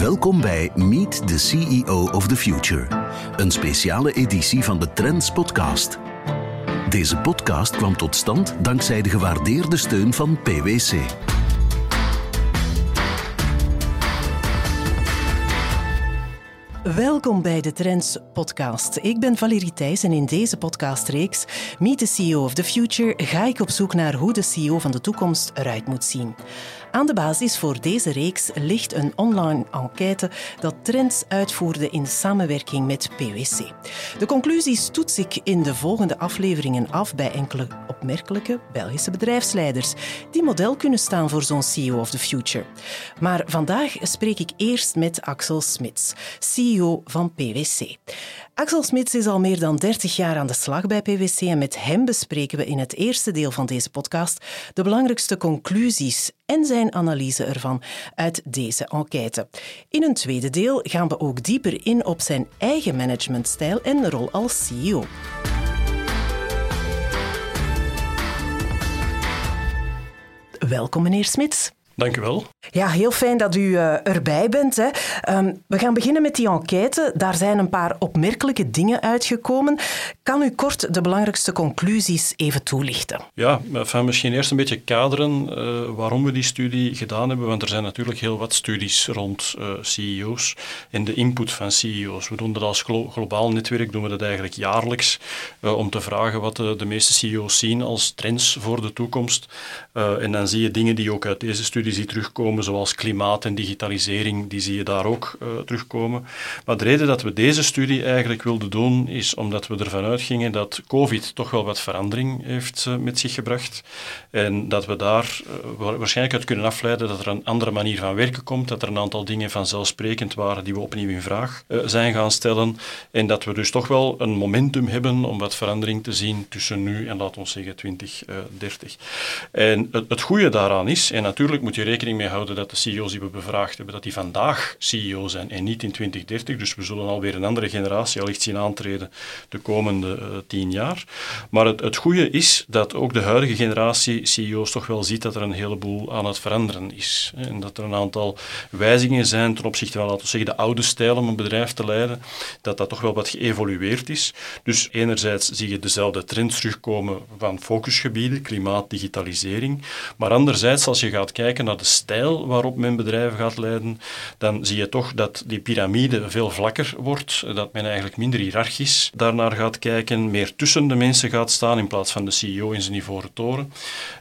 Welkom bij Meet the CEO of the Future, een speciale editie van de Trends Podcast. Deze podcast kwam tot stand dankzij de gewaardeerde steun van PwC. Welkom bij de Trends podcast. Ik ben Valerie Thijs en in deze podcastreeks Meet the CEO of the Future ga ik op zoek naar hoe de CEO van de toekomst eruit moet zien. Aan de basis voor deze reeks ligt een online enquête dat Trends uitvoerde in samenwerking met PwC. De conclusies toets ik in de volgende afleveringen af bij enkele opmerkelijke Belgische bedrijfsleiders die model kunnen staan voor zo'n CEO of the Future. Maar vandaag spreek ik eerst met Axel Smits, CEO van PwC. Axel Smits is al meer dan 30 jaar aan de slag bij PwC en met hem bespreken we in het eerste deel van deze podcast de belangrijkste conclusies en zijn analyse ervan uit deze enquête. In een tweede deel gaan we ook dieper in op zijn eigen managementstijl en rol als CEO. Welkom, meneer Smits. Dank u wel. Ja, heel fijn dat u uh, erbij bent. Hè. Um, we gaan beginnen met die enquête. Daar zijn een paar opmerkelijke dingen uitgekomen. Kan u kort de belangrijkste conclusies even toelichten? Ja, enfin, misschien eerst een beetje kaderen uh, waarom we die studie gedaan hebben. Want er zijn natuurlijk heel wat studies rond uh, CEO's en de input van CEO's. We doen dat als glo globaal netwerk, doen we dat eigenlijk jaarlijks om te vragen wat de, de, meeste CEO's zien als trends voor de toekomst. en dan zie je dingen die ook uit deze studie die terugkomen, zoals klimaat en digitalisering, die zie je daar ook uh, terugkomen. Maar de reden dat we deze studie eigenlijk wilden doen, is omdat we ervan uitgingen dat COVID toch wel wat verandering heeft uh, met zich gebracht. En dat we daar uh, waarschijnlijk uit kunnen afleiden dat er een andere manier van werken komt, dat er een aantal dingen vanzelfsprekend waren die we opnieuw in vraag zijn gaan stellen. En dat we dus toch wel een momentum hebben om wat verandering te zien tussen nu en laten we zeggen 2030. En het, het goede daaraan is, en natuurlijk moet je rekening mee houden dat de CEO's die we bevraagd hebben, dat die vandaag CEO zijn en niet in 2030. Dus we zullen alweer een andere generatie allicht zien aantreden de komende uh, tien jaar. Maar het, het goede is dat ook de huidige generatie CEO's toch wel ziet dat er een heleboel aan het veranderen is. En dat er een aantal wijzigingen zijn ten opzichte van, laten we zeggen, de oude stijl om een bedrijf te leiden, dat dat toch wel wat geëvolueerd is. Dus enerzijds zie je dezelfde trends terugkomen van focusgebieden, klimaat, digitalisering. Maar anderzijds, als je gaat kijken naar de stijl waarop men bedrijven gaat leiden, dan zie je toch dat die piramide veel vlakker wordt, dat men eigenlijk minder hiërarchisch daarnaar gaat kijken, meer tussen de mensen gaat staan in plaats van de CEO in zijn ivoren toren.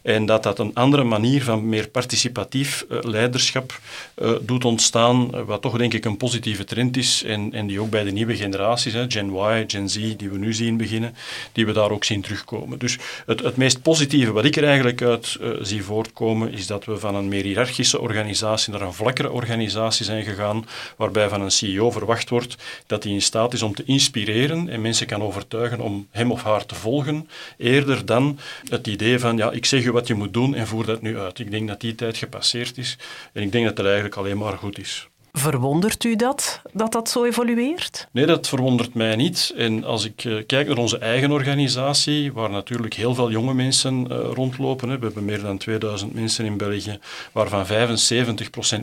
En dat dat een andere manier van meer participatief uh, leiderschap uh, doet ontstaan, wat toch denk ik een positieve trend is en, die ook bij de nieuwe generaties, Gen Y, Gen Z, die we nu zien beginnen, die we daar ook zien terugkomen. Dus het, het meest positieve wat ik er eigenlijk uit zie voortkomen, is dat we van een meer hiërarchische organisatie naar een vlakkere organisatie zijn gegaan, waarbij van een CEO verwacht wordt dat hij in staat is om te inspireren en mensen kan overtuigen om hem of haar te volgen, eerder dan het idee van, ja, ik zeg je wat je moet doen en voer dat nu uit. Ik denk dat die tijd gepasseerd is en ik denk dat het eigenlijk alleen maar goed is. Verwondert u dat, dat dat zo evolueert? Nee, dat verwondert mij niet. En als ik uh, kijk naar onze eigen organisatie, waar natuurlijk heel veel jonge mensen uh, rondlopen, we hebben meer dan 2000 mensen in België, waarvan 75%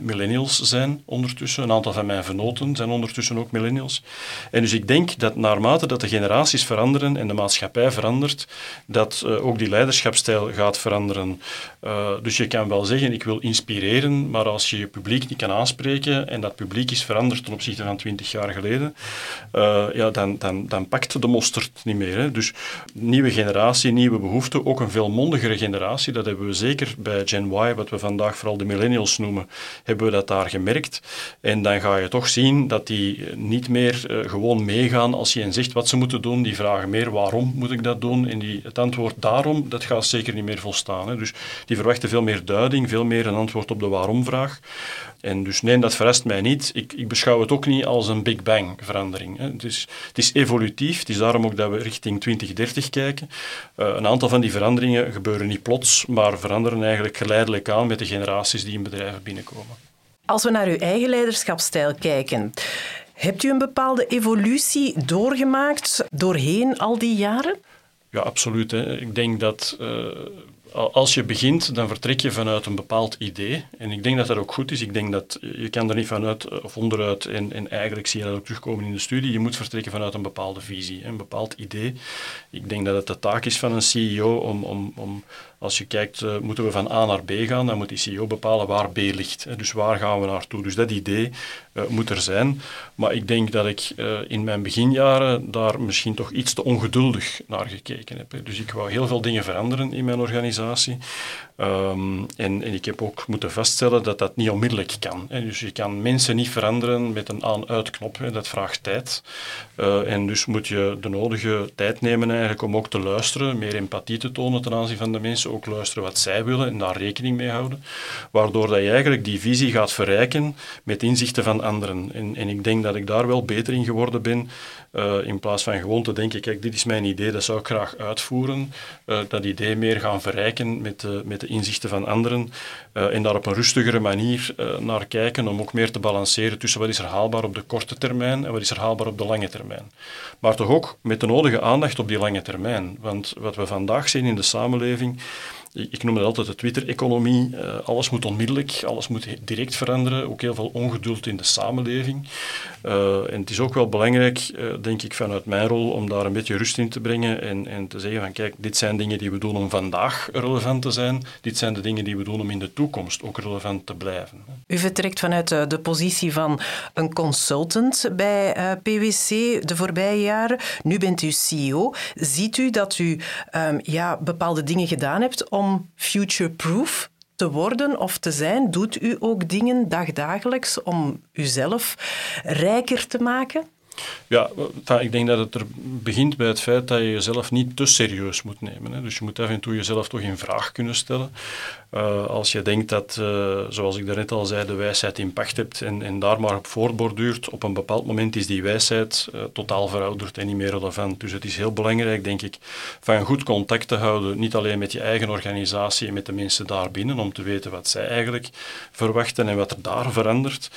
millennials zijn ondertussen. Een aantal van mijn venoten zijn ondertussen ook millennials. En dus ik denk dat naarmate dat de generaties veranderen en de maatschappij verandert, dat uh, ook die leiderschapstijl gaat veranderen. dus je kan wel zeggen, ik wil inspireren, maar als je je publiek niet kan aanspreken en dat publiek is veranderd ten opzichte van twintig jaar geleden, uh, ja, dan, dan, dan pakt de mosterd niet meer. Hè. Dus nieuwe generatie, nieuwe behoeften, ook een veel mondigere generatie, dat hebben we zeker bij Gen Y, wat we vandaag vooral de millennials noemen, hebben we dat daar gemerkt. En dan ga je toch zien dat die niet meer uh, gewoon meegaan als je hen zegt wat ze moeten doen. Die vragen meer waarom moet ik dat doen? En die, het antwoord daarom, dat gaat zeker niet meer volstaan. Hè. Dus die verwachten veel meer duiding, veel meer een antwoord op de waarom-vraag. En dus nee, dat verrast mij niet. Ik, ik beschouw het ook niet als een Big Bang verandering. Hè. Het, is, het is evolutief, het is daarom ook dat we richting 2030 kijken. Uh, een aantal van die veranderingen gebeuren niet plots, maar veranderen eigenlijk geleidelijk aan met de generaties die in bedrijven binnenkomen. Als we naar uw eigen leiderschapsstijl kijken, hebt u een bepaalde evolutie doorgemaakt doorheen al die jaren? Ja, absoluut. Hè. Ik denk dat uh, als je begint, dan vertrek je vanuit een bepaald idee. En ik denk dat dat ook goed is. Ik denk dat je kan er niet vanuit of onderuit, en, en eigenlijk zie je dat ook terugkomen in de studie, je moet vertrekken vanuit een bepaalde visie, een bepaald idee. Ik denk dat het de taak is van een CEO om, om, om als je kijkt, uh, moeten we van A naar B gaan, dan moet die CEO bepalen waar B ligt. Dus waar gaan we naartoe? Dus dat idee uh, moet er zijn. Maar ik denk dat ik uh, in mijn beginjaren daar misschien toch iets te ongeduldig naar gekeken heb. Dus ik wou heel veel dingen veranderen in mijn organisatie. Um, en, en, ik heb ook moeten vaststellen dat dat niet onmiddellijk kan. Hè. Dus je kan mensen niet veranderen met een aan-uitknop. Dat vraagt tijd. Uh, en dus moet je de nodige tijd nemen eigenlijk om ook te luisteren, meer empathie te tonen ten aanzien van de mensen, ook luisteren wat zij willen en daar rekening mee houden. Waardoor dat je eigenlijk die visie gaat verrijken met inzichten van anderen. En, en ik denk dat ik daar wel beter in geworden ben uh, in plaats van gewoon te denken, kijk, dit is mijn idee, dat zou ik graag uitvoeren. Uh, dat idee meer gaan verrijken met met inzichten van anderen. Uh, en daar op een rustigere manier naar kijken om ook meer te balanceren tussen wat is er haalbaar op de korte termijn en wat is er haalbaar op de lange termijn. Maar toch ook met de nodige aandacht op die lange termijn. Want wat we vandaag zien in de samenleving ik noem het altijd de Twitter-economie. Uh, alles moet onmiddellijk, alles moet direct veranderen. Ook heel veel ongeduld in de samenleving. Uh, en het is ook wel belangrijk, uh, denk ik, vanuit mijn rol, om daar een beetje rust in te brengen en, en te zeggen van kijk, dit zijn dingen die we doen om vandaag relevant te zijn. Dit zijn de dingen die we doen om in de toekomst ook relevant te blijven. U vertrekt vanuit de positie van een consultant bij PwC de voorbije jaren. Nu bent u CEO. Ziet u dat u um, ja, bepaalde dingen gedaan hebt om future-proof te worden of te zijn? Doet u ook dingen dagdagelijks om uzelf rijker te maken? Ja, ik denk dat het er begint bij het feit dat je jezelf niet te serieus moet nemen. Hè. Dus je moet af en toe jezelf toch in vraag kunnen stellen. Uh, als je denkt dat, uh, zoals ik daarnet al zei, de wijsheid in pacht hebt en, en daar maar op voortborduurt, op een bepaald moment is die wijsheid uh, totaal verouderd en niet meer relevant. Dus het is heel belangrijk, denk ik, van goed contact te houden, niet alleen met je eigen organisatie en met de mensen daarbinnen, om te weten wat zij eigenlijk verwachten en wat er daar verandert,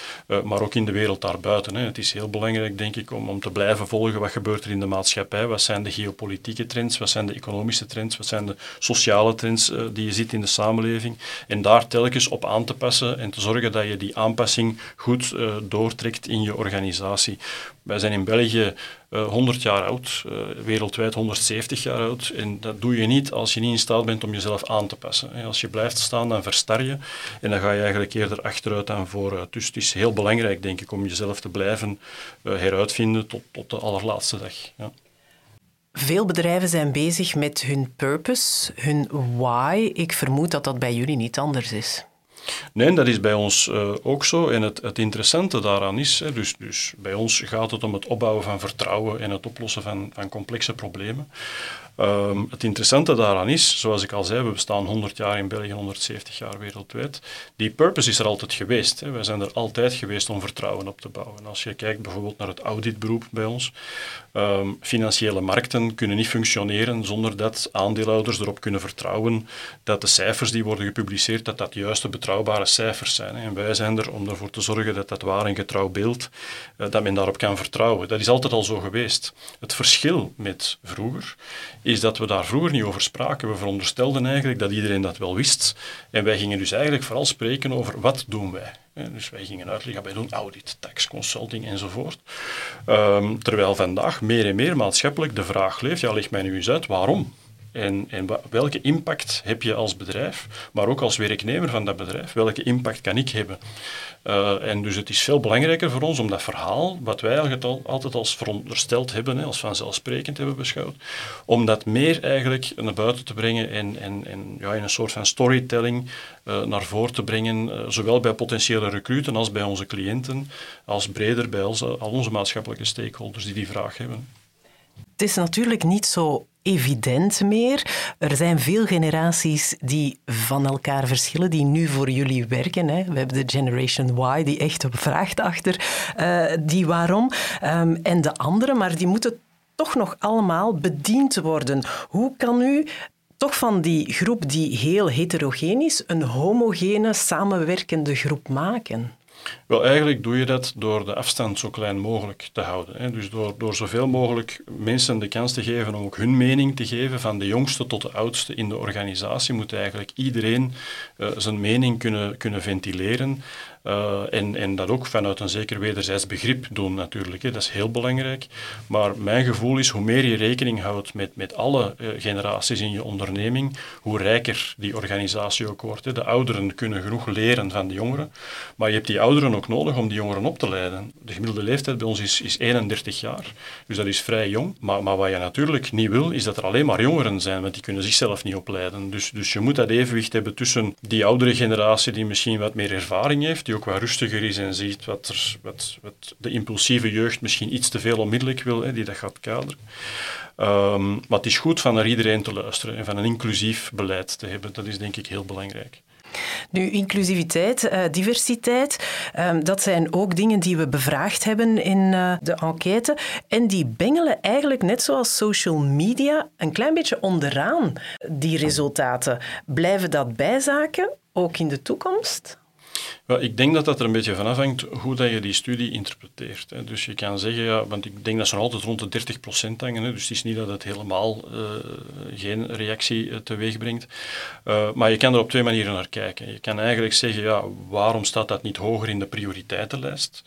maar ook in de wereld daarbuiten. Hè. Het is heel belangrijk, denk ik, om, om te blijven volgen. Wat gebeurt er in de maatschappij, wat zijn de geopolitieke trends, wat zijn de economische trends, wat zijn de sociale trends die je ziet in de samenleving? En daar telkens op aan te passen en te zorgen dat je die aanpassing goed uh, doortrekt in je organisatie. Wij zijn in België uh, eh, 100 jaar oud, uh, wereldwijd 170 jaar oud. En dat doe je niet als je niet in staat bent om jezelf aan te passen. Als je blijft staan, dan verstar je en dan ga je eigenlijk eerder achteruit dan vooruit. Dus het is heel belangrijk, denk ik, om jezelf te blijven heruitvinden tot, tot de allerlaatste dag. Ja. Veel bedrijven zijn bezig met hun purpose, hun why. Ik vermoed dat dat bij jullie niet anders is. Nee, dat is bij ons uh, ook zo. En het, het interessante daaraan is, hè, dus, dus bij ons gaat het om het opbouwen van vertrouwen en het oplossen van, van complexe problemen. Um, het interessante daaraan is, zoals ik al zei, we bestaan 100 jaar in België, 170 jaar wereldwijd. Die purpose is er altijd geweest. Hè. Wij zijn er altijd geweest om vertrouwen op te bouwen. Als je kijkt bijvoorbeeld naar het auditberoep bij ons, um, financiële markten kunnen niet functioneren zonder dat aandeelhouders erop kunnen vertrouwen dat de cijfers die worden gepubliceerd, dat dat juiste betrouwbare cijfers zijn. En wij zijn er om ervoor te zorgen dat dat waar en getrouw beeld, uh, dat men daarop kan vertrouwen. Dat is altijd al zo geweest. Het verschil met vroeger is dat we daar vroeger niet over spraken. We veronderstelden eigenlijk dat iedereen dat wel wist. En wij gingen dus eigenlijk vooral spreken over wat doen wij. Dus wij gingen uitleggen, wij doen audit, tax, consulting enzovoort. Um, terwijl vandaag meer en meer maatschappelijk de vraag leeft, ja, leg mij nu eens uit, waarom? En, en, welke impact heb je als bedrijf, maar ook als werknemer van dat bedrijf? Welke impact kan ik hebben? Uh, en dus het is veel belangrijker voor ons om dat verhaal, wat wij eigenlijk al, altijd als verondersteld hebben, als vanzelfsprekend hebben beschouwd, om dat meer eigenlijk naar buiten te brengen en, en, en ja, in een soort van storytelling uh, naar voren te brengen, uh, zowel bij potentiële recruten als bij onze cliënten, als breder bij al onze maatschappelijke stakeholders die die vraag hebben. Het is natuurlijk niet zo evident meer. Er zijn veel generaties die van elkaar verschillen, die nu voor jullie werken. Hè. We hebben de Generation Y, die echt vraagt achter uh, die waarom. Um, en de andere, maar die moeten toch nog allemaal bediend worden. Hoe kan u toch van die groep die heel heterogeen is, een homogene, samenwerkende groep maken? Wel, eigenlijk doe je dat door de afstand zo klein mogelijk te houden. Hè. Dus door, door zoveel mogelijk mensen de kans te geven om ook hun mening te geven, van de jongste tot de oudste in de organisatie, moet eigenlijk iedereen uh, zijn mening kunnen, kunnen ventileren. Uh, en, en dat ook vanuit een zeker wederzijds begrip doen natuurlijk. Hè. Dat is heel belangrijk. Maar mijn gevoel is, hoe meer je rekening houdt met, met alle uh, generaties in je onderneming, hoe rijker die organisatie ook wordt. De ouderen kunnen genoeg leren van de jongeren, maar je hebt die ouderen ook nodig om die jongeren op te leiden. De gemiddelde leeftijd bij ons is, is 31 jaar, dus dat is vrij jong. Maar, maar wat je natuurlijk niet wil, is dat er alleen maar jongeren zijn, want die kunnen zichzelf niet opleiden. Dus, dus je moet dat evenwicht hebben tussen die oudere generatie die misschien wat meer ervaring heeft, die ook wat rustiger is en ziet wat, er, wat, de impulsieve jeugd misschien iets te veel onmiddellijk wil, hè, die dat gaat kaderen. Um, maar het is goed van naar iedereen te luisteren en van een inclusief beleid te hebben. Dat is denk ik heel belangrijk. Nu, inclusiviteit, uh, diversiteit, uh, dat zijn ook dingen die we bevraagd hebben in uh, de enquête. En die bengelen eigenlijk, net zoals social media, een klein beetje onderaan die resultaten. Blijven dat bijzaken, ook in de toekomst? Wel, ik denk dat dat er een beetje van afhangt hoe dat je die studie interpreteert. Hè. Dus je kan zeggen, ja, want ik denk dat ze altijd rond de 30% hangen, hè, dus het is niet dat het helemaal uh, geen reactie uh, teweeg brengt. Uh, maar je kan er op twee manieren naar kijken. Je kan eigenlijk zeggen, ja, waarom staat dat niet hoger in de prioriteitenlijst?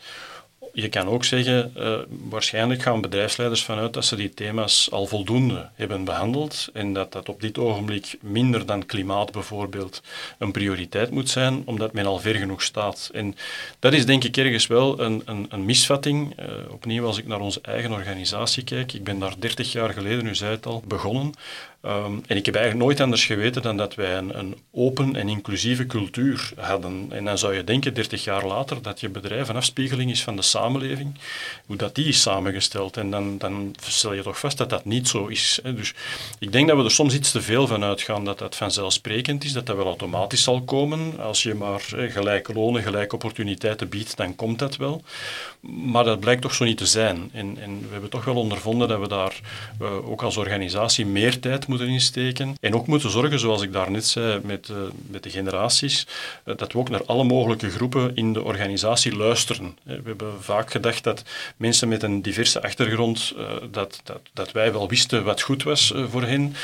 Je kan ook zeggen, uh, waarschijnlijk gaan bedrijfsleiders vanuit dat ze die thema's al voldoende hebben behandeld en dat dat op dit ogenblik minder dan klimaat bijvoorbeeld een prioriteit moet zijn, omdat men al ver genoeg staat. En dat is denk ik ergens wel een, een, een misvatting. Uh, opnieuw, als ik naar onze eigen organisatie kijk, ik ben daar 30 jaar geleden, u zei het al, begonnen. Um, en ik heb eigenlijk nooit anders geweten dan dat wij een, een, open en inclusieve cultuur hadden. En dan zou je denken, 30 jaar later, dat je bedrijf een afspiegeling is van de samenleving, hoe dat die is samengesteld. En dan, dan stel je toch vast dat dat niet zo is. Hè. Dus ik denk dat we er soms iets te veel van uitgaan dat dat vanzelfsprekend is, dat dat wel automatisch zal komen. Als je maar gelijke lonen, gelijke opportuniteiten biedt, dan komt dat wel. Maar dat blijkt toch zo niet te zijn. En, en we hebben toch wel ondervonden dat we daar uh, ook als organisatie meer tijd moeten insteken. En ook moeten zorgen, zoals ik daarnet zei, met, uh, met de generaties, uh, dat we ook naar alle mogelijke groepen in de organisatie luisteren. We hebben vaak gedacht dat mensen met een diverse achtergrond, dat, dat, dat wij wel wisten wat goed was voor hen.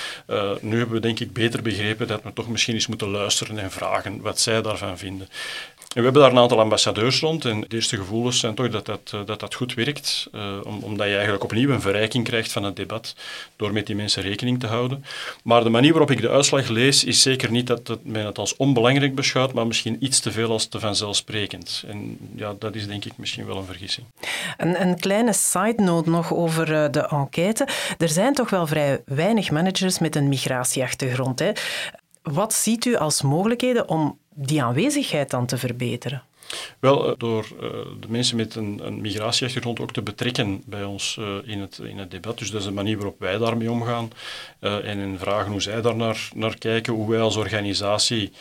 nu hebben we denk ik beter begrepen dat we toch misschien eens moeten luisteren en vragen wat zij daarvan vinden. We hebben daar een aantal ambassadeurs rond en de eerste gevoelens zijn toch dat dat, eh, dat, dat goed werkt, uh, omdat je eigenlijk opnieuw een verrijking krijgt van het debat door met die mensen rekening te houden. Maar de manier waarop ik de uitslag lees is zeker niet dat het, men het als onbelangrijk beschouwt, maar misschien iets te veel als te vanzelfsprekend. En ja, dat is denk ik misschien wel een vergissing. Een, een kleine side note nog over de enquête. Er zijn toch wel vrij weinig managers met een migratieachtergrond. Hè? Wat ziet u als mogelijkheden om die aanwezigheid dan te verbeteren? Wel, eh, door uh, de mensen met een, een, migratieachtergrond ook te betrekken bij ons uh, in, het, in het debat. Dus dat is de manier waarop wij daarmee omgaan. En in vragen hoe zij daar naar, naar kijken, hoe wij als organisatie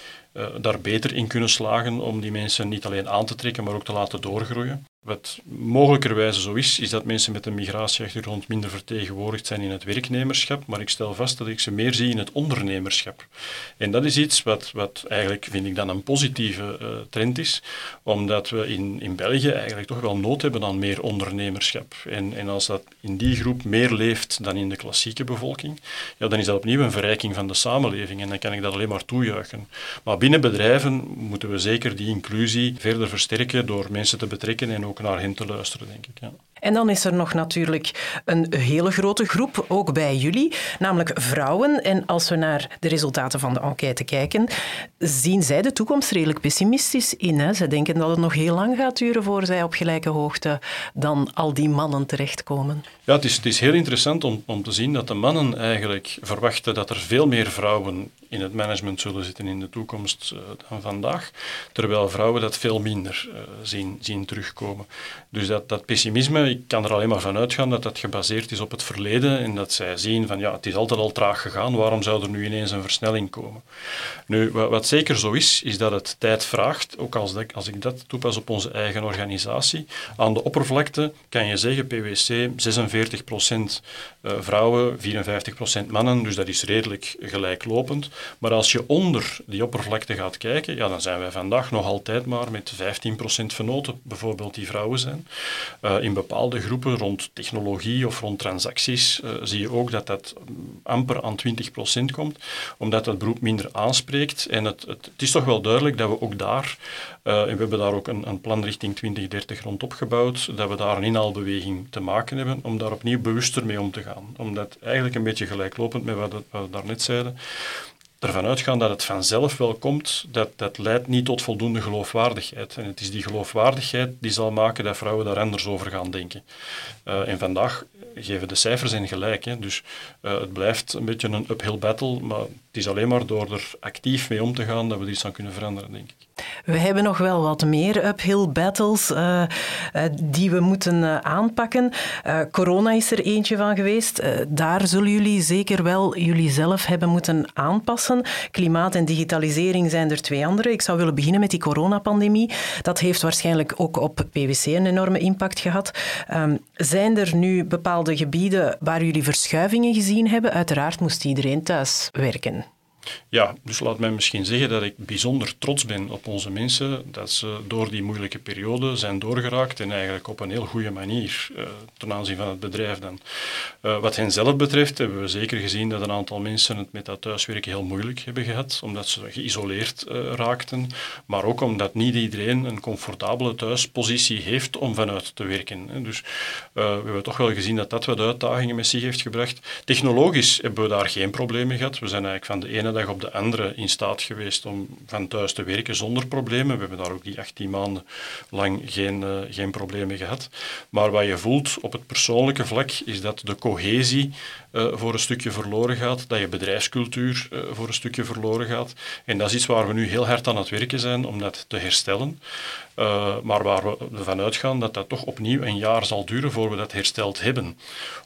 daar beter in kunnen slagen om die mensen niet alleen aan te trekken, maar ook te laten doorgroeien. Wat mogelijkerwijze zo is, is dat mensen met een migratieachtergrond minder vertegenwoordigd zijn in het werknemerschap, maar ik stel vast dat ik ze meer zie in het ondernemerschap. En dat is iets wat, wat eigenlijk, vind ik dan, een positieve uh, trend is, omdat we in, in België eigenlijk toch wel nood hebben aan meer ondernemerschap. En, en als dat in die groep meer leeft dan in de klassieke bevolking, ja, dan is dat opnieuw een verrijking van de samenleving en dan kan ik dat alleen maar toejuichen. Maar binnen bedrijven moeten we zeker die inclusie verder versterken door mensen te betrekken en ook naar hen te luisteren, denk ik. Ja. En dan is er nog natuurlijk een hele grote groep, ook bij jullie, namelijk vrouwen. En als we naar de resultaten van de enquête kijken, zien zij de toekomst redelijk pessimistisch in. Hè? Ze denken dat het nog heel lang gaat duren voor zij op gelijke hoogte dan al die mannen terechtkomen. Ja, het is, het is heel interessant om, om te zien dat de mannen eigenlijk verwachten dat er veel meer vrouwen in het management zullen zitten in de toekomst uh, dan vandaag, terwijl vrouwen dat veel minder uh, zien, zien terugkomen. Dus dat, dat pessimisme ik kan er alleen maar van uitgaan dat dat gebaseerd is op het verleden en dat zij zien van ja, het is altijd al traag gegaan, waarom zou er nu ineens een versnelling komen? Nu, wat, zeker zo is, is dat het tijd vraagt, ook als, dat, als ik dat toepas op onze eigen organisatie. Aan de oppervlakte kan je zeggen PwC 46% eh, vrouwen, 54% mannen, dus dat is redelijk gelijklopend. Maar als je onder die oppervlakte gaat kijken, ja, dan zijn wij vandaag nog altijd maar met 15% vernoten, bijvoorbeeld, die vrouwen zijn. Uh, in bepaalde groepen rond technologie of rond transacties uh, zie je ook dat dat amper aan 20% komt, omdat dat beroep minder aanspreekt. En het, het, is toch wel duidelijk dat we ook daar, uh, en we hebben daar ook een, een, plan richting 2030 rond opgebouwd, dat we daar een inhaalbeweging te maken hebben om daar opnieuw bewuster mee om te gaan. Omdat eigenlijk een beetje gelijklopend met wat, wat we daarnet zeiden, ervan uitgaan dat het vanzelf wel komt, dat, dat leidt niet tot voldoende geloofwaardigheid. En het is die geloofwaardigheid die zal maken dat vrouwen daar anders over gaan denken. Uh, en vandaag geven de cijfers in gelijk. Hè. Dus uh, het blijft een beetje een uphill battle, maar het is alleen maar door er actief mee om te gaan dat we iets aan kunnen veranderen, denk ik. We hebben nog wel wat meer uphill battles uh, uh, die we moeten uh, aanpakken. corona is er eentje van geweest. daar zullen jullie zeker wel jullie zelf hebben moeten aanpassen. Klimaat en digitalisering zijn er twee andere. Ik zou willen beginnen met die coronapandemie. Dat heeft waarschijnlijk ook op PwC een enorme impact gehad. Um, zijn er nu bepaalde gebieden waar jullie verschuivingen gezien hebben? Uiteraard moest iedereen thuis werken. Ja, dus laat mij misschien zeggen dat ik bijzonder trots ben op onze mensen, dat ze door die moeilijke periode zijn doorgeraakt en eigenlijk op een heel goede manier uh, ten aanzien van het bedrijf dan. Uh, wat hen zelf betreft hebben we zeker gezien dat een aantal mensen het met dat thuiswerken heel moeilijk hebben gehad, omdat ze geïsoleerd uh, raakten, maar ook omdat niet iedereen een comfortabele thuispositie heeft om vanuit te werken. Dus we hebben toch wel gezien dat dat wat uitdagingen met zich heeft gebracht. Technologisch hebben we daar geen problemen gehad. We zijn eigenlijk van de ene op de andere in staat geweest om van thuis te werken zonder problemen. We hebben daar ook die 18 maanden lang geen, uh, geen problemen gehad. Maar wat je voelt op het persoonlijke vlak is dat de cohesie uh, voor een stukje verloren gaat, dat je bedrijfscultuur uh, voor een stukje verloren gaat. En dat is iets waar we nu heel hard aan het werken zijn om dat te herstellen. Uh, maar waar we ervan uitgaan dat dat toch opnieuw een jaar zal duren voor we dat hersteld hebben.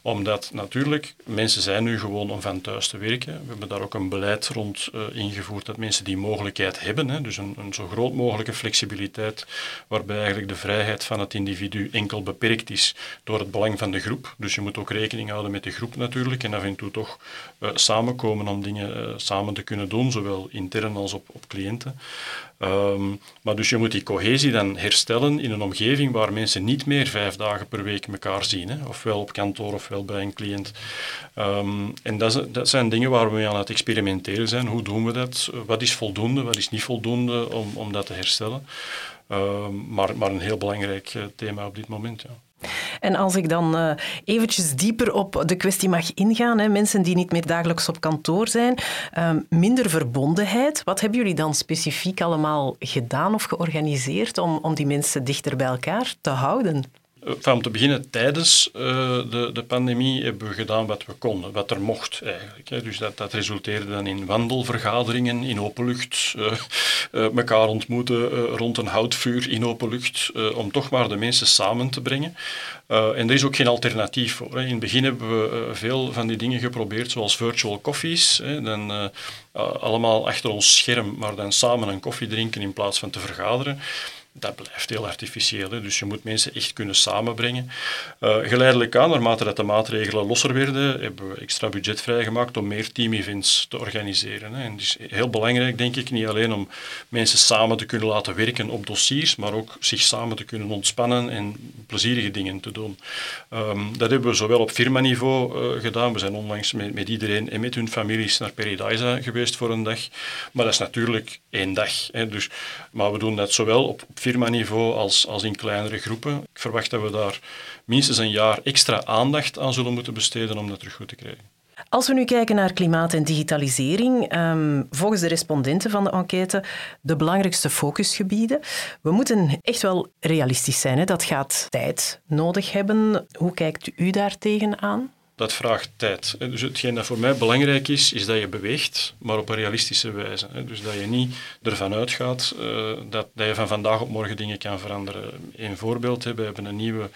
Omdat natuurlijk, mensen zijn nu gewoon om van thuis te werken. We hebben daar ook een beleid rond uh, ingevoerd dat mensen die mogelijkheid hebben, hè, dus een, zo groot mogelijke flexibiliteit, waarbij eigenlijk de vrijheid van het individu enkel beperkt is door het belang van de groep. Dus je moet ook rekening houden met de groep natuurlijk en af en toe toch uh, samenkomen om dingen samen te kunnen doen, zowel intern als op, op cliënten. Um, maar dus je moet die cohesie dan herstellen in een omgeving waar mensen niet meer vijf dagen per week elkaar zien. Hè? Ofwel op kantoor ofwel bij een cliënt. Um, en dat, dat, zijn dingen waar we mee aan het experimenteren zijn. Hoe doen we dat? Wat is voldoende? Wat is niet voldoende om, om dat te herstellen? Um, maar, maar een heel belangrijk uh, thema op dit moment. Ja. En als ik dan uh, eventjes dieper op de kwestie mag ingaan, hè, mensen die niet meer dagelijks op kantoor zijn, uh, minder verbondenheid. Wat hebben jullie dan specifiek allemaal gedaan of georganiseerd om, om die mensen dichter bij elkaar te houden? Van om te beginnen, tijdens uh, de, de pandemie hebben we gedaan wat we konden, wat er mocht eigenlijk. Hè. Dus dat, dat resulteerde dan in wandelvergaderingen in openlucht, uh, uh, elkaar ontmoeten rond een houtvuur in openlucht, om toch maar de mensen samen te brengen. en er is ook geen alternatief voor. Hè. In het begin hebben we veel van die dingen geprobeerd, zoals virtual coffees. Hè. Dan allemaal achter ons scherm, maar dan samen een koffie drinken in plaats van te vergaderen dat blijft heel artificieel. Dus je moet mensen echt kunnen samenbrengen. Uh, geleidelijk aan, naarmate dat de maatregelen losser werden, hebben we extra budget vrijgemaakt om meer team-events te organiseren. Hè. En het is heel belangrijk, denk ik, niet alleen om mensen samen te kunnen laten werken op dossiers, maar ook zich samen te kunnen ontspannen en plezierige dingen te doen. Um, dat hebben we zowel op firmaniveau uh, gedaan. We zijn onlangs met, met, iedereen en met hun families naar Paradise geweest voor een dag. Maar dat is natuurlijk één dag. Hè. Dus, maar we doen dat zowel op firmaniveau als, als in kleinere groepen. Ik verwacht dat we daar minstens een jaar extra aandacht aan zullen moeten besteden om dat terug goed te krijgen. Als we nu kijken naar klimaat en digitalisering, um, volgens de respondenten van de enquête de belangrijkste focusgebieden. We moeten echt wel realistisch zijn. Hè? Dat gaat tijd nodig hebben. Hoe kijkt u daar tegenaan? Dat vraagt tijd. Dus hetgeen dat voor mij belangrijk is, is dat je beweegt, maar op een realistische wijze. Dus dat je niet ervan uitgaat uh, dat, dat je van vandaag op morgen dingen kan veranderen. Een voorbeeld, we hebben een nieuwe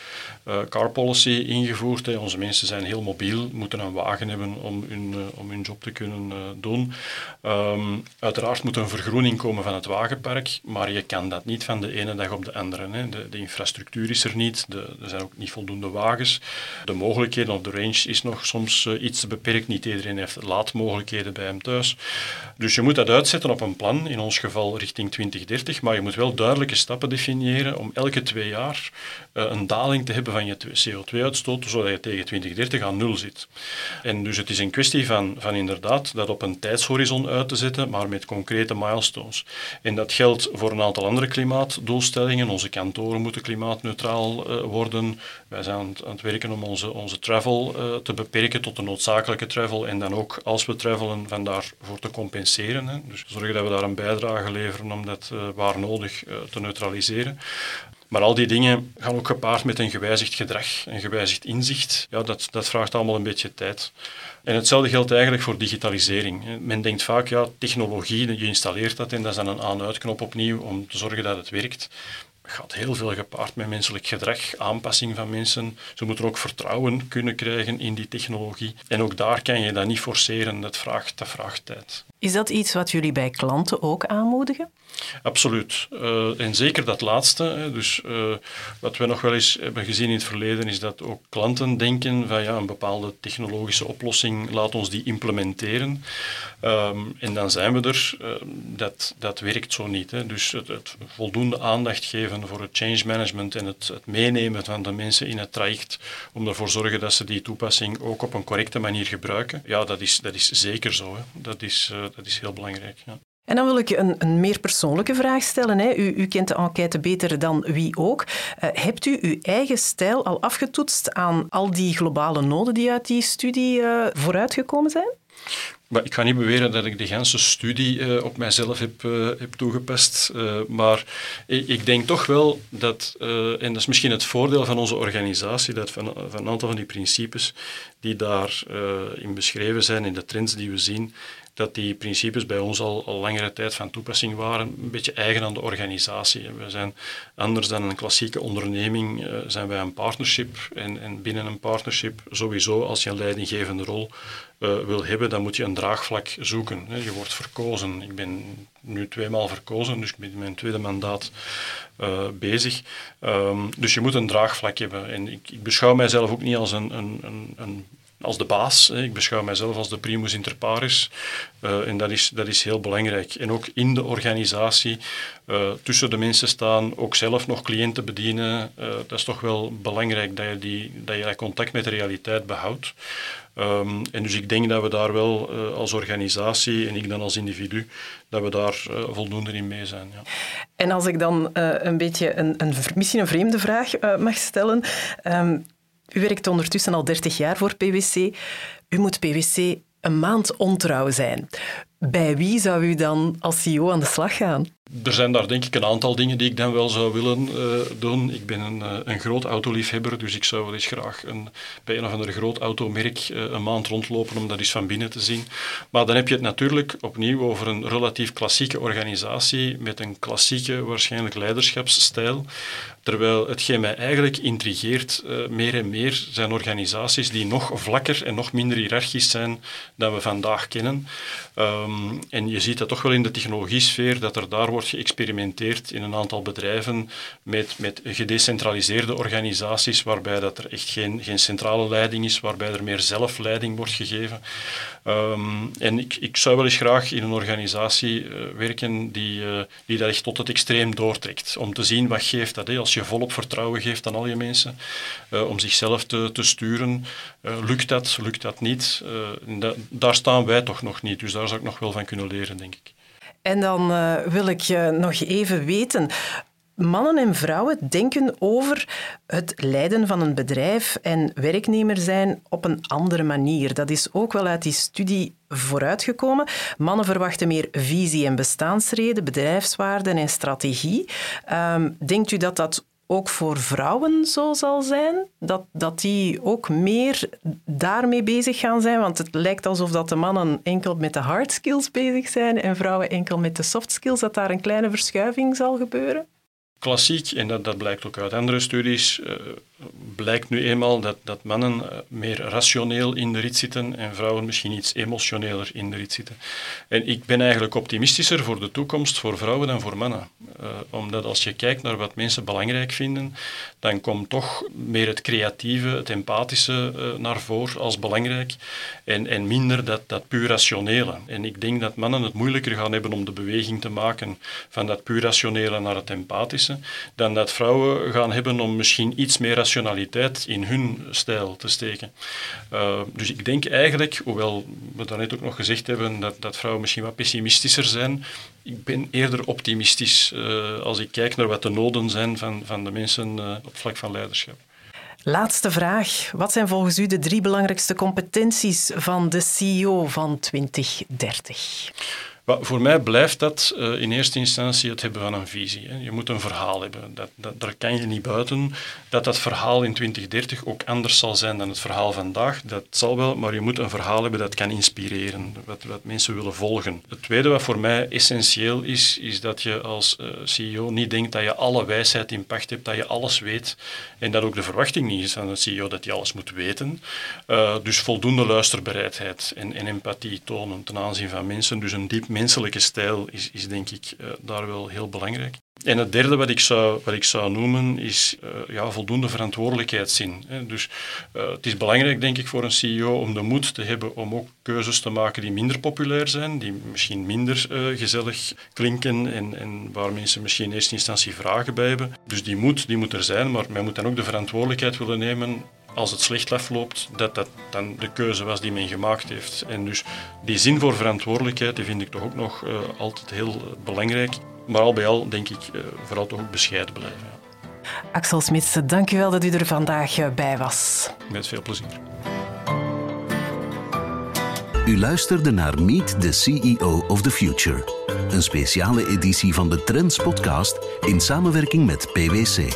uh, car policy ingevoerd. Onze mensen zijn heel mobiel, moeten een wagen hebben om hun, om hun job te kunnen doen. Um, uiteraard moet een vergroening komen van het wagenpark, maar je kan dat niet van de ene dag op de andere. De, de, infrastructuur is er niet, de, er zijn ook niet voldoende wagens. De mogelijkheden of de range is nog soms uh, iets beperkt. Niet iedereen heeft laadmogelijkheden bij hem thuis. Dus je moet dat uitzetten op een plan, in ons geval richting 2030, maar je moet wel duidelijke stappen definiëren om elke twee jaar uh, een daling te hebben van je CO2-uitstoot, zodat je tegen 2030 aan nul zit. En dus het is een kwestie van, van inderdaad dat op een tijdshorizon uit te zetten, maar met concrete milestones. En dat geldt voor een aantal andere klimaatdoelstellingen. Onze kantoren moeten klimaatneutraal uh, worden. Wij zijn aan het, werken om onze, onze travel te beperken tot de noodzakelijke travel en dan ook als we travelen van daarvoor te compenseren. Hè. Dus zorgen dat we daar een bijdrage leveren om dat uh, waar nodig te neutraliseren. Maar al die dingen gaan ook gepaard met een gewijzigd gedrag, een gewijzigd inzicht. Ja, dat, dat vraagt allemaal een beetje tijd. En hetzelfde geldt eigenlijk voor digitalisering. Men denkt vaak, ja, technologie, je installeert dat en dat is dan een aan-uitknop opnieuw om te zorgen dat het werkt gaat heel veel gepaard met menselijk gedrag, aanpassing van mensen. Ze moeten ook vertrouwen kunnen krijgen in die technologie. En ook daar kan je dat niet forceren, dat vraagt, dat vraagt tijd. Is dat iets wat jullie bij klanten ook aanmoedigen? Absoluut. Uh, en zeker dat laatste. Dus uh, wat we nog wel eens hebben gezien in het verleden is dat ook klanten denken van ja, een bepaalde technologische oplossing, laat ons die implementeren. Um, en dan zijn we er. Uh, dat, dat werkt zo niet. Hè. Dus het, het, voldoende aandacht geven voor het change management en het, het meenemen van de mensen in het traject om ervoor te zorgen dat ze die toepassing ook op een correcte manier gebruiken. Ja, dat is, dat is zeker zo. Hè. Dat, is, dat is heel belangrijk. Ja. En dan wil ik een, een meer persoonlijke vraag stellen. Hè. U, u, kent de enquête beter dan wie ook. Uh, hebt u uw eigen stijl al afgetoetst aan al die globale noden die uit die studie uh, vooruitgekomen zijn? Maar ik ga niet beweren dat ik de hele studie uh, op mijzelf heb, uh, heb toegepast. Uh, maar ik, ik, denk toch wel dat, en dat is misschien het voordeel van onze organisatie, dat van, van een aantal van die principes die daarin beschreven zijn, in de trends die we zien, dat die principes bij ons al, langere tijd van toepassing waren, een beetje eigen aan de organisatie. We zijn anders dan een klassieke onderneming, uh, zijn wij een partnership. En, en, binnen een partnership, sowieso, als je een leidinggevende rol uh, wil hebben, dan moet je een draagvlak zoeken. Je wordt verkozen. Ik ben nu tweemaal verkozen, dus ik ben mijn tweede mandaat uh, bezig. Um, dus je moet een draagvlak hebben. En ik, ik beschouw mijzelf ook niet als een, een, een, een als de baas. Ik beschouw mijzelf als de primus inter pares. Uh, en dat is, dat is heel belangrijk. En ook in de organisatie uh, tussen de mensen staan, ook zelf nog cliënten bedienen. Uh, dat is toch wel belangrijk dat je, die, dat je contact met de realiteit behoudt. Um, en dus ik denk dat we daar wel als organisatie en ik dan als individu, dat we daar voldoende in mee zijn. Ja. En als ik dan een beetje een, een, misschien een vreemde vraag mag stellen. Um, u werkt ondertussen al 30 jaar voor PwC. U moet PwC een maand ontrouw zijn. Bij wie zou u dan als CEO aan de slag gaan? Er zijn daar denk ik een aantal dingen die ik dan wel zou willen uh, doen. Ik ben een, uh, een groot autoliefhebber, dus ik zou wel eens graag een, bij een of ander groot automerk uh, een maand rondlopen om dat eens van binnen te zien. Maar dan heb je het natuurlijk opnieuw over een relatief klassieke organisatie met een klassieke waarschijnlijk leiderschapsstijl. Terwijl hetgeen mij eigenlijk intrigeert meer en meer zijn organisaties die nog vlakker en nog minder hiërarchisch zijn dan we vandaag kennen. Um, en je ziet dat toch wel in de technologiesfeer, dat er daar wordt geëxperimenteerd in een aantal bedrijven met, met gedecentraliseerde organisaties, waarbij dat er echt geen, geen centrale leiding is, waarbij er meer zelfleiding wordt gegeven. Um, en ik, ik zou wel eens graag in een organisatie uh, werken die, uh, die dat echt tot het extreem doortrekt. Om te zien wat geeft dat, als je volop vertrouwen geeft aan al je mensen, uh, om zichzelf te, te sturen. lukt dat, lukt dat niet? Da daar staan wij toch nog niet, dus zou ik nog wel van kunnen leren, denk ik. En dan uh, wil ik uh, nog even weten. Mannen en vrouwen denken over het leiden van een bedrijf en werknemer zijn op een andere manier. Dat is ook wel uit die studie vooruitgekomen. Mannen verwachten meer visie en bestaansreden, bedrijfswaarden en strategie. Um, denkt u dat dat ook voor vrouwen zo zal zijn? Dat, dat die ook meer daarmee bezig gaan zijn? Want het lijkt alsof dat de mannen enkel met de hard skills bezig zijn en vrouwen enkel met de soft skills, dat daar een kleine verschuiving zal gebeuren? Klassiek, en dat, dat blijkt ook uit andere studies, uh, blijkt nu eenmaal dat, dat mannen eh, meer rationeel in de rit zitten en vrouwen misschien iets emotioneler in de rit zitten. En ik ben eigenlijk optimistischer voor de toekomst voor vrouwen dan voor mannen. Uh, omdat als je kijkt naar wat mensen belangrijk vinden, dan komt toch meer het creatieve, het empathische uh, naar voren als belangrijk en, en minder dat, dat puur rationele. En ik denk dat mannen het moeilijker gaan hebben om de beweging te maken van dat puur rationele naar het empathische, dan dat vrouwen gaan hebben om misschien iets meer rationaliteit in hun stijl te steken. Uh, dus ik denk eigenlijk, hoewel we daarnet ook nog gezegd hebben dat, dat vrouwen misschien wat pessimistischer zijn, ik ben eerder optimistisch uh, als ik kijk naar wat de noden zijn van, van de mensen uh, op vlak van leiderschap. Laatste vraag. Wat zijn volgens u de drie belangrijkste competenties van de CEO van 2030? Maar voor mij blijft dat uh, in eerste instantie het hebben van een visie. Hè. Je moet een verhaal hebben. Dat, dat, daar kan je niet buiten. Dat dat verhaal in 2030 ook anders zal zijn dan het verhaal vandaag, dat zal wel, maar je moet een verhaal hebben dat kan inspireren, wat, wat mensen willen volgen. Het tweede wat voor mij essentieel is, is dat je als uh, CEO niet denkt dat je alle wijsheid in pacht hebt, dat je alles weet en dat ook de verwachting niet is van een CEO dat hij alles moet weten. Uh, dus voldoende luisterbereidheid en, en empathie tonen ten aanzien van mensen. Dus een diep menselijke stijl is, is denk ik uh, daar wel heel belangrijk. En het derde wat ik zou, wat ik zou noemen is uh, ja, voldoende verantwoordelijkheidszin. Hè. Dus uh, het is belangrijk, denk ik, voor een CEO om de moed te hebben om ook keuzes te maken die minder populair zijn, die misschien minder gezellig klinken en, en waar mensen misschien in eerste instantie vragen bij hebben. Dus die moed die moet er zijn, maar men moet dan ook de verantwoordelijkheid willen nemen als het slecht afloopt, dat dat dan de keuze was die men gemaakt heeft. En dus die zin voor verantwoordelijkheid, die vind ik toch ook nog uh, altijd heel uh, belangrijk. Maar al bij al denk ik uh, vooral toch ook bescheiden blijven. Ja. Axel Smits, dank u wel dat u er vandaag bij was. Met veel plezier. U luisterde naar Meet the CEO of the Future, een speciale editie van de Trends podcast in samenwerking met PwC.